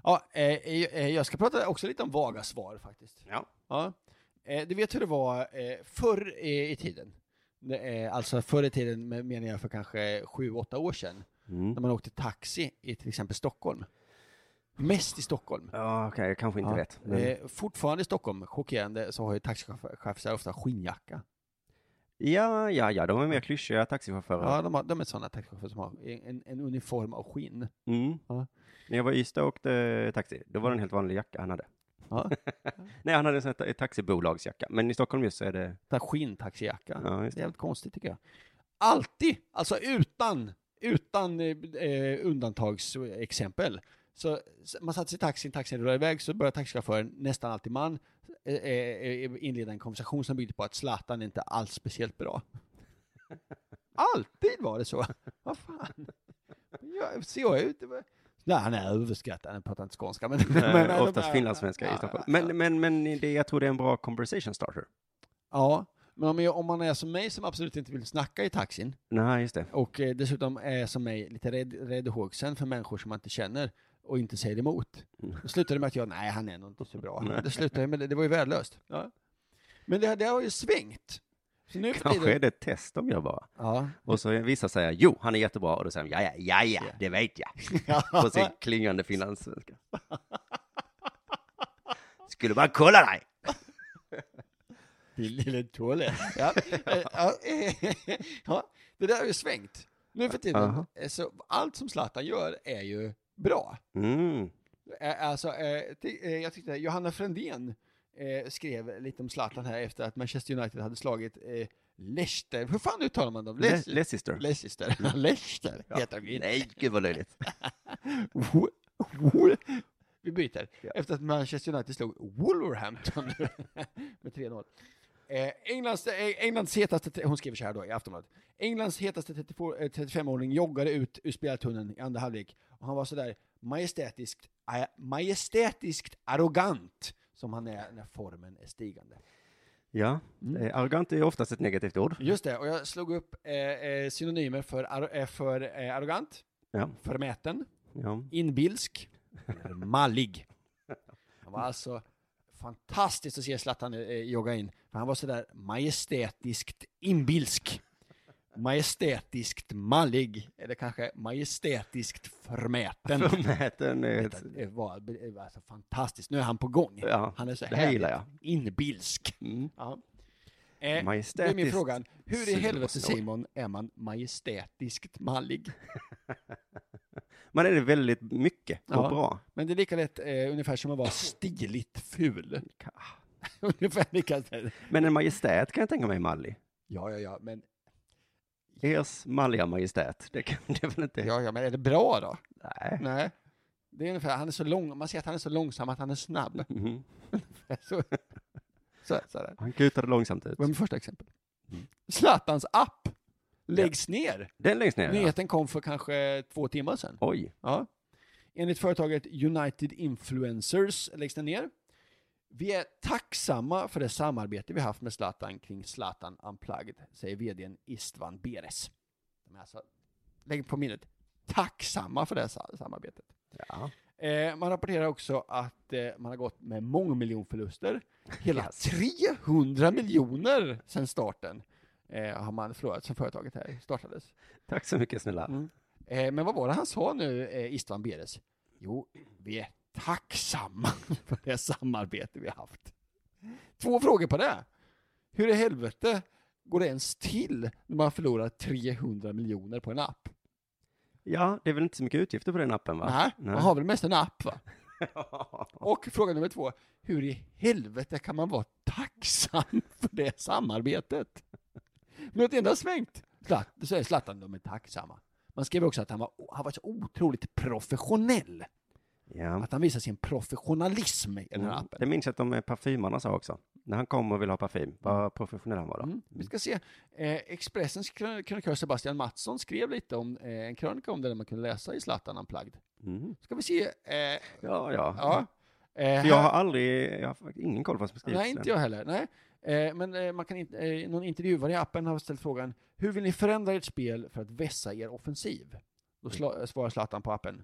Ja, eh, eh, jag ska prata också lite om vaga svar faktiskt. Ja. Ja. Eh, du vet hur det var eh, förr i tiden? Alltså förr i tiden menar jag för kanske sju, åtta år sedan. Mm. När man åkte taxi i till exempel Stockholm. Mest i Stockholm. Ja, okej, jag kanske inte Ja. vet. Men... Eh, fortfarande i Stockholm, chockerande, så har ju taxichaufförer ofta skinnjacka. Ja, ja, ja, de är mer klyschiga taxichaufförer. Ja, de, har, de är sådana taxichaufförer som har en, en uniform av skinn. Mm. Ja. När jag var i Ystad och åkte taxi, då var det en helt vanlig jacka han hade. Ja. Nej, han hade en sån här taxibolagsjacka. Men i Stockholm just så är det... Den skinntaxijacka. Ja, just Det är det. jävligt konstigt tycker jag. Alltid, alltså utan, utan eh, eh, undantagsexempel. Så man satte sig i taxin, taxin rullade iväg, så började taxichauffören, nästan alltid man, eh, eh, inleda en konversation som byggde på att Zlatan är inte alls speciellt bra. Alltid var det så. Vad fan. Jag, ser jag ut? Nej, han är överskattad, han pratar inte skånska. Men, men, Men, oftast finlandssvenska i Stockholm. Men, men, men det, jag tror det är en bra conversation starter. Ja, men om, jag, om man är som mig som absolut inte vill snacka i taxin, Nej, just det. och eh, dessutom är som mig lite rädd, rädd hågsen för människor som man inte känner och inte säger emot. Då slutar det med att jag, nej han är nog inte så bra. Mm. Nej. Det slutade med det, det var ju värdelöst. Ja. Men det, det har ju svängt. För Kanske är det ett test de gör bara. Ja. Och så vissa säger jo, han är jättebra och då säger de ja, ja, ja, ja, det vet jag. På sin klingande finlandssvenska. Skulle bara kolla dig. Din lille toalett. Ja. Eh, ja, det där har ju svängt. Nu för tiden, Aha. eh, så allt som Zlatan gör är ju bra. Mm. Eh, Alltså, jag tyckte Johanna Frändén eh, skrev lite om Zlatan här efter att Manchester United hade slagit eh, Leicester. Hur fan uttalar man dem? Le- Leicester. Leicester. Ja. heter de ju. Nej, gud vad löjligt. Vi byter. Efter att Manchester United slog Wolverhampton med 3-0. Eh, Englands, eh, Englands hetaste, hon skriver så här då i Aftonbladet. Englands hetaste 32 eh, 35-åring joggade ut ur spelartunneln i andra halvlek och han var sådär majestätiskt, äh, majestätiskt arrogant som han är när formen är stigande. Ja, eh, arrogant är oftast ett negativt ord. Just det, och jag slog upp eh, eh, synonymer för, eh, för eh, arrogant, Ja. förmäten, Ja. inbilsk, mallig. Han var alltså fantastiskt att se Zlatan eh, jogga in, för han var sådär majestätiskt inbilsk. Majestätiskt mallig, eller kanske majestätiskt förmäten. Förmäten är ett... Det var, det var alltså fantastiskt. Nu är han på gång. Ja, han är så det här inbilsk. Mm. Ja. Eh, då är min Majestätiskt fråga, hur i helvete. Simon är man majestätiskt mallig? Man är det väldigt mycket och Ja. bra. Men det är lika lätt eh, ungefär som att vara stiligt ful. ungefär lika. Men en majestät kan jag tänka mig mallig. Ja, ja, ja, men, Ers malliga majestät, det kan det väl inte? ja, ja, men är det bra då? Nej. Nej. Det är ungefär, han är så lång, man ser att han är så långsam att han är snabb. Mhm. så, så, så. Han kutade långsamt ut. Var mitt första exempel. Zlatans app läggs ner. Den längst ner, ja. Nyheten kom för kanske två timmar sedan. Oj. Ja. Enligt företaget United Influencers läggs den ner. Vi är tacksamma för det samarbete vi haft med Zlatan kring Zlatan Unplugged, säger vdn Istvan Beres. De är alltså, lägg på minnet, tacksamma för det samarbetet. Ja. Eh, man rapporterar också att eh, man har gått med mångmiljonförluster. Hela 300 miljoner sedan starten eh, har man förlorat sedan företaget här startades. Tack så mycket snälla. Mm. Men vad var det han sa nu, Istvan Beres? Jo, vi är tacksamma för det samarbete vi har haft. Två frågor på det. Hur i helvete går det ens till när man förlorar 300 miljoner på en app? Ja, det är väl inte så mycket utgifter på den appen va? Nej, man har väl mest en app va? Och fråga nummer två. Hur i helvete kan man vara tacksam för det samarbetet? Men ett enda svängt. Zlat, så är Zlatan, de är tacksamma. Man skrev också att han var, han var så otroligt professionell. Ja. Att han visar sin professionalism i den här Mm. appen. Det minns jag att de eh, parfymarna sa också. När han kom och ville ha parfym, vad professionell han var då. Mm. Vi ska se. Eh, Expressens krön- krönikör Sebastian Mattsson skrev lite om eh, en krönika om det där man kunde läsa i Zlatan Unplugged. Mm. Ska vi se. Eh, Ja, ja. ja. Eh, jag har aldrig, jag har ingen koll på vad som skrivs. Nej, inte jag heller. Nej. Eh, men man kan inte, någon intervjuare i appen har ställt frågan Hur vill ni förändra ert spel för att vässa er offensiv? Då svarar Zlatan på appen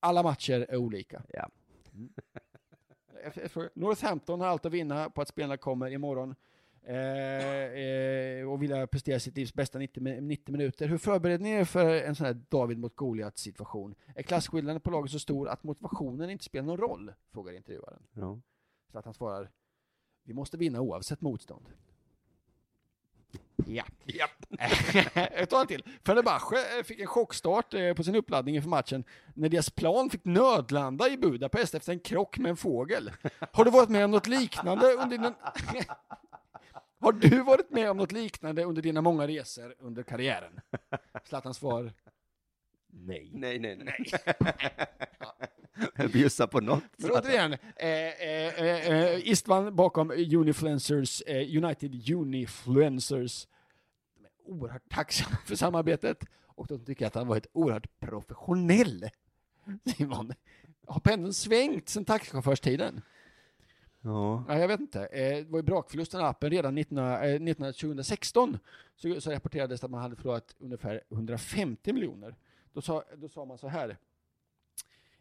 Alla matcher är olika. Ja. Mm. Northampton har allt att vinna på att spelarna kommer imorgon eh, eh, och vill prestera sitt livs bästa 90, mi- 90 minuter. Hur förbereder ni er för en sån här David mot Goliat situation? Är klasskillnaden på laget så stor att motivationen inte spelar någon roll? Frågar intervjuaren. Ja. Så att han svarar, vi måste vinna oavsett motstånd. Ja. ja. Jag tar en till. Fenerbahce eh, fick en chockstart eh, på sin uppladdning inför matchen när deras plan fick nödlanda i Budapest efter en krock med en fågel. Har du varit med om något liknande under din... Har du varit med om något liknande under dina många resor under karriären? Zlatans svar, nej. Nej, nej, nej. Jag bjussar på något. Men återigen, eh, eh, eh, eh, Istvan bakom Unifluencers, eh, United Unifluencers, de är oerhört tacksamma för samarbetet och de tycker att han varit oerhört professionell. Simon, har pendeln svängt sedan taxichaufförstiden? Ja. Ja, jag vet inte. Eh, det var ju brakförlusten av appen redan 19, eh, 19, 2016. Så, så rapporterades att man hade förlorat ungefär 150 miljoner. Då sa, då sa man så här.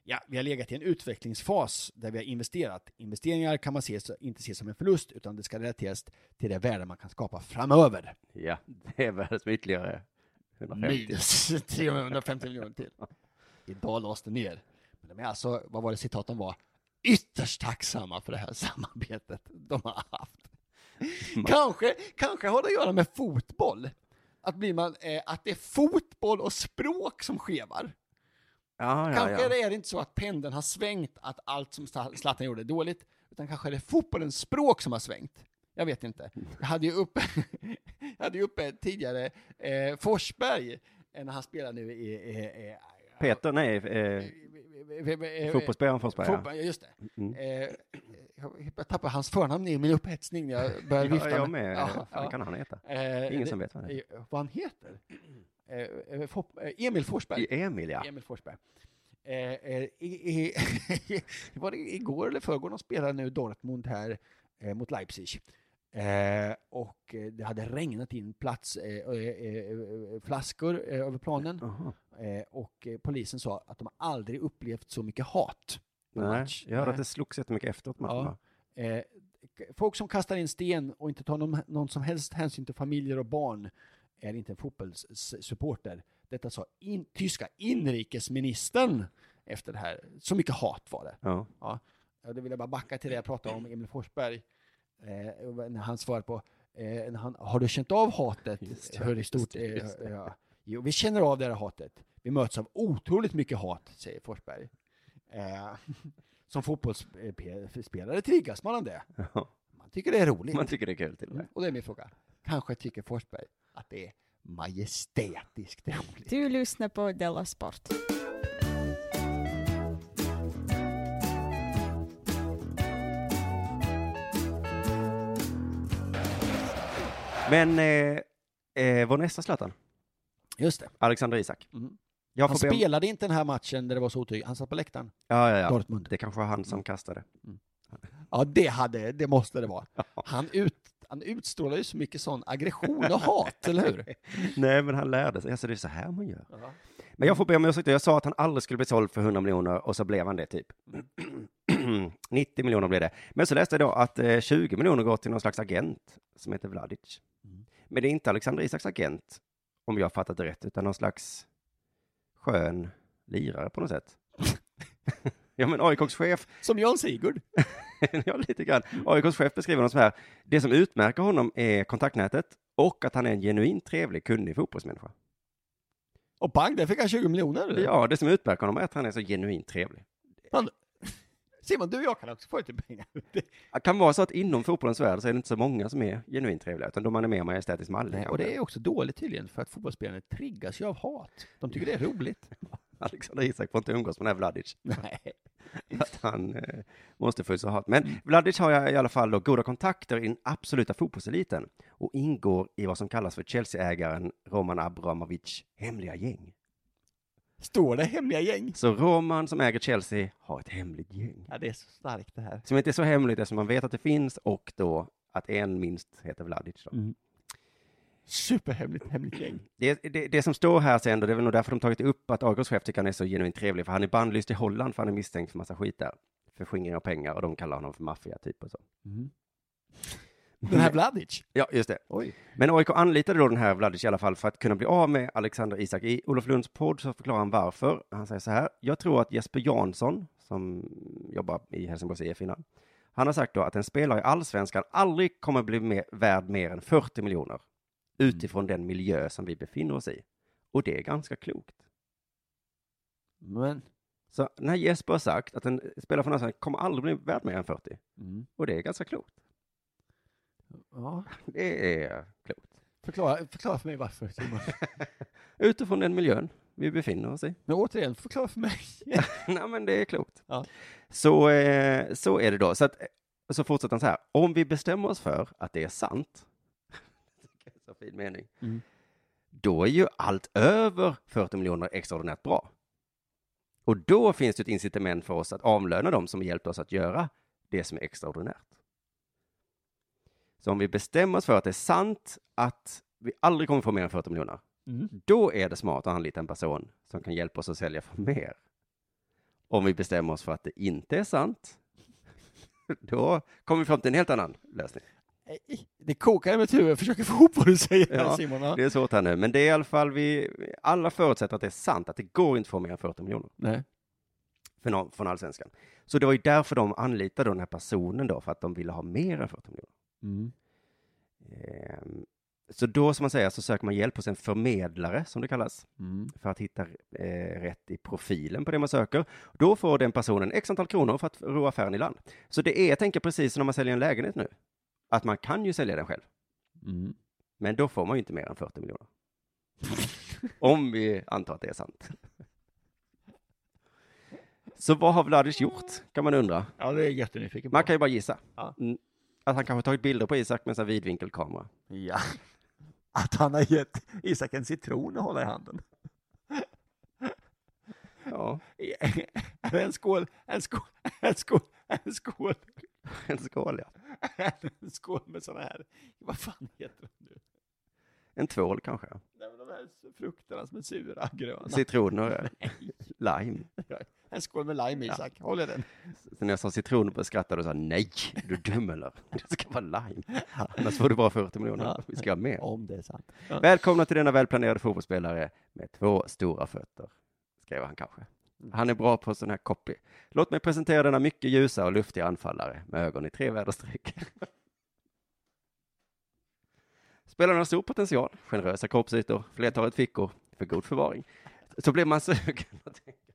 Ja, vi har legat i en utvecklingsfas där vi har investerat. Investeringar kan man se, inte se som en förlust, utan det ska relateras till det värde man kan skapa framöver. Ja, det är värdet som ytterligare 150. Minus 350 miljoner till. Idag lades det ner. Men de är alltså, vad var det citaten var? Ytterst tacksamma för det här samarbetet de har haft. Kanske, kanske har det att göra med fotboll. Att, blir man, eh, att det är fotboll och språk som skevar. Ja, ja, kanske ja. är det inte så att pendeln har svängt, att allt som Zla- Zlatan gjorde är dåligt, utan kanske är det fotbollens språk som har svängt. Jag vet inte. Jag hade ju uppe, hade ju uppe tidigare eh, Forsberg, eh, när han spelar nu i... i, i Peter, nej, eh, Fotbollsspelaren Forsberg, ja. Fotboll, just det. Mm. Eh, jag tappade hans förnamn i min upphetsning när jag började Ja, vifta. jag med. Ja, Fan, ja. kan han heta? Eh, Ingen det- som vet vad han heter. Vad han heter? Eh, eh, eh, Emil Forsberg. Emil, ja. Emil Forsberg. Eh, eh, i, i, var det igår eller förrgår de spelade nu Dortmund här eh, mot Leipzig. Och det hade regnat in plats, flaskor eh, över planen. Och polisen sa att de aldrig upplevt så mycket hat. Nej, match. jag hörde att det slogs jättemycket efteråt matchen. Ja. folk som kastar in sten och inte tar någon, någon som helst hänsyn till familjer och barn är inte en fotbollssupporter. Detta sa in, tyska inrikesministern efter det här. Så mycket hat var det. Ja. Ja. Då vill jag bara backa till det jag pratade om, Emil Forsberg. Eh, när han svarade på, eh, när han, har du känt av hatet? ja, Hur stort det, är just det. ja. Jo, vi känner av det här hatet. Vi möts av otroligt mycket hat, säger Forsberg. Eh, som fotbollsspelare triggas man av det. Ja. Man tycker det är roligt. Man tycker det är kul till och med. Och det är min fråga. Kanske tycker Forsberg att det är majestätiskt roligt. Du lyssnar på Della Sport. Men eh, eh, vår nästa Zlatan, Just det. Alexander Isak. Mm. Jag Han får be om- spelade inte den här matchen där det var så otydligt. Han satt på läktaren. Ja, ja, ja. Dortmund. Det kanske var han som kastade. Ja, det hade, det måste det vara. Han, ut, han utstrålar ju så mycket sån aggression och hat, eller hur? Nej, men han lärde sig. Alltså, det är så här man gör. Men jag får be om ursäkt. Jag sa att han aldrig skulle bli såld för 100 miljoner och så blev han det typ. 90 miljoner blev det. Men så läste jag då att eh, 20 miljoner går till någon slags agent som heter Vladic. Men det är inte Alexander Isaks agent, om jag har fattat det rätt, utan någon slags skön lirare på något sätt. ja, men AIKs chef Som Jan Sigurd. ja, lite grann. AIKs chef beskriver honom så här. Det som utmärker honom är kontaktnätet och att han är en genuint trevlig, kunnig fotbollsmänniska. Och pang, där fick han 20 miljoner. Ja, det som utmärker honom är att han är så genuint trevlig. Han, Simon, du och jag kan också få lite pengar. Det kan vara så att inom fotbollens värld så är det inte så många som är genuint trevliga, utan de är mer majestätiskt manliga. Nej, och det är också dåligt tydligen, för att fotbollsspelarna triggas ju av hat. De tycker det är roligt. Alexander Isak får inte umgås med den här Vladic. Nej. Att han eh, måste få så hat. Men Vladic har jag i alla fall då goda kontakter i den absoluta fotbollseliten och ingår i vad som kallas för Chelsea-ägaren Roman Abramovic hemliga gäng. Står det hemliga gäng? Så Roman som äger Chelsea har ett hemligt gäng. Ja, det är så starkt det här. Som inte är så hemligt eftersom man vet att det finns och då att en minst heter Vladic. Då. Superhemligt hemligt gäng. Det, det, det som står här sen, det är väl nog därför de tagit upp att AIKs chef tycker han är så genuint trevlig, för han är bannlyst i Holland för han är misstänkt för massa skit där. För skingring av pengar och de kallar honom för maffia typ och så. Den här Vladic? Ja, just det. Oj. Men AIK anlitade då den här Vladic i alla fall för att kunna bli av med Alexander Isak. I Olof Lunds podd så förklarar han varför. Han säger så här. Jag tror att Jesper Jansson, som jobbar i Helsingborgs IF innan, han har sagt då att en spelare i allsvenskan aldrig kommer bli mer, värd mer än 40 miljoner utifrån den miljö som vi befinner oss i. Och det är ganska klokt. Men, Så den här Jesper har sagt att en spelare från allsvenskan kommer aldrig bli värd mer än 40. Mm. Och det är ganska klokt. ja. Det är klokt. Förklara, förklara för mig varför. Utifrån den miljön vi befinner oss i. Men återigen, förklara för mig. Nej, men det är klokt. Ja. Så, eh, så är det då. Så, att, så fortsätter han så här. Om vi bestämmer oss för att det är sant, så fin mening, Mm. då är ju allt över 40 miljoner extraordinärt bra. Och då finns det ett incitament för oss att avlöna dem som hjälpt oss att göra det som är extraordinärt. Så om vi bestämmer oss för att det är sant att vi aldrig kommer få mer än 40 miljoner, Mm. då är det smart att anlita en person som kan hjälpa oss att sälja för mer. Om vi bestämmer oss för att det inte är sant, då kommer vi fram till en helt annan lösning. Det kokar i mitt huvud, jag försöker få ihop vad du säger Ja, Simon. Ja. det är svårt här nu, men det är i alla fall vi, alla förutsätter att det är sant, att det går inte att få mer än 40 miljoner Nej. för någon, från allsvenskan. Så det var ju därför de anlitade den här personen då, för att de ville ha mer än 40 miljoner. Mm. Ehm, Så då, som man säger, så söker man hjälp hos en förmedlare, som det kallas, Mm. för att hitta eh, rätt i profilen på det man söker. Då får den personen x antal kronor för att ro affären i land. Så det är, jag tänker precis som när man säljer en lägenhet nu, att man kan ju sälja den själv. Mm. Men då får man ju inte mer än 40 miljoner. Om vi antar att det är sant. Så vad har Vladic gjort, kan man undra. Ja, det är jättenyfiken på. Man kan ju bara gissa. Ja. Mm. Att han kanske tagit bilder på Isak med en sån här vidvinkelkamera. Ja. Att han har gett Isak en citron att hålla i handen. Ja, En skål, en skål, en skål, en skål. en skål ja. En skål med sådana här, vad fan heter de nu? En tvål kanske. Nej, men de här frukterna som är sura, gröna. Citroner, lime. En skål med lime, Isak. Håll i den. Så när jag sa citron och skrattade och sa nej, är du dum eller? Det ska vara lime. Annars får du bara 40 miljoner. Ja. Vi ska ha mer. Om det är sant. Ja. Välkomna till denna välplanerade fotbollsspelare med två stora fötter, skrev han kanske. Han är bra på sån här copy. Låt mig presentera denna mycket ljusa och luftiga anfallare med ögon i tre väderstreck. Spelaren har stor potential, generösa kroppsytor, flertalet fickor för god förvaring. Så blir man sugen och tänker.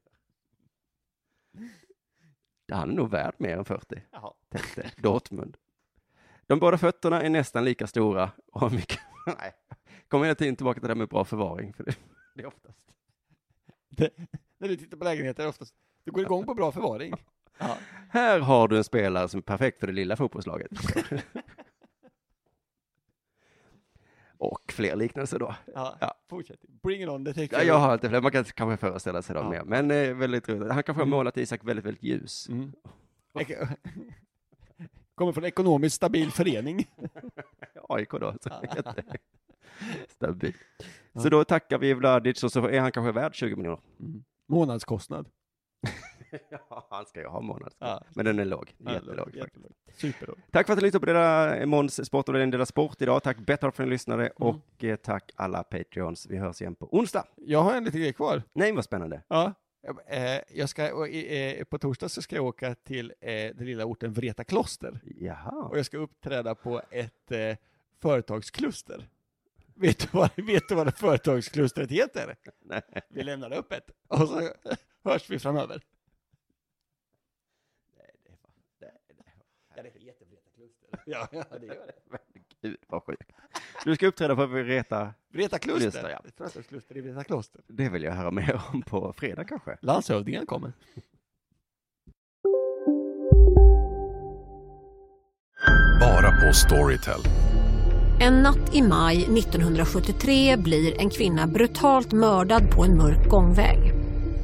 Han är nog värd mer än 40, Jaha. tänkte Dortmund. De båda fötterna är nästan lika stora och har mycket... Nej, kommer hela tiden tillbaka till det här med bra förvaring, för det, det är oftast... Det, när du tittar på lägenheter oftast, du går igång på bra förvaring. Ja. Här har du en spelare som är perfekt för det lilla fotbollslaget. och fler liknelser då. Ja. Ja. Fortsätt. Bring it on, det tycker Ja, jag har inte fler, man kan kanske föreställa sig dem mer, men eh, väldigt roligt. Han kanske har målat Isak väldigt, väldigt ljus. Mm. Kommer från ekonomiskt stabil förening. AIK då, så stabil. Så då tackar vi Vladic och så är han kanske värd 20 miljoner. Månadskostnad. Ja, han ska ju ha månad. Ja. Men den är låg, jättelåg. Superlåg. Tack för att ni lyssnade på Dela Måns sport och Dela Sport idag. Tack Betthard för att ni lyssnade och eh, tack alla Patreons. Vi hörs igen på onsdag. Jag har en liten grej kvar. Nej, vad spännande. Ja. Eh, Jag ska, eh, på torsdag så ska jag åka till eh, den lilla orten Vreta kloster. Jaha. Och jag ska uppträda på ett eh, företagskluster. Vet du, vad, vet du vad det företagsklustret heter? Nej. Vi lämnar det öppet och så hörs vi framöver. Ja, det heter Vreta kluster. Ja, ja, det gör det. Men Gud, vad sjukt. Du ska uppträda på Vreta. Vreta kluster. Ja. Företagskluster i Vreta kloster. Det vill jag höra mer om på fredag kanske. Landshövdingen kommer. Bara på Storytel. En natt i maj 1973 blir en kvinna brutalt mördad på en mörk gångväg.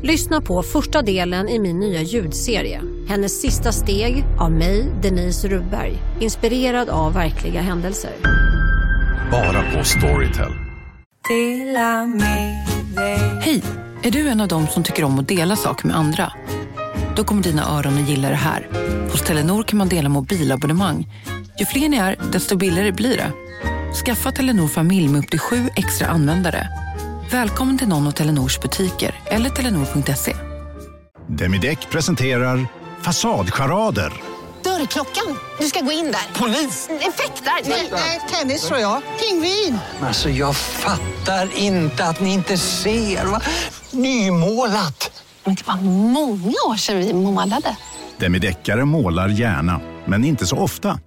Lyssna på första delen i min nya ljudserie. Hennes sista steg av mig, Denise Rubberg. Inspirerad av verkliga händelser. Bara på Storytel. Hej! Är du en av dem som tycker om att dela saker med andra? Då kommer dina öron att gilla det här. Hos Telenor kan man dela mobilabonnemang. Ju fler ni är, desto billigare blir det. Skaffa Telenor familj med upp till sju extra användare. Välkommen till någon av Telenors butiker eller telenor.se. Demideck presenterar Fasadcharader. Dörrklockan. Du ska gå in där. Polis? Effektar? Nej, tennis tror jag. Pingvin. Alltså jag fattar inte att ni inte ser. Va? Nymålat! Men det var många år sedan vi målade. Demideckare målar gärna, men inte så ofta.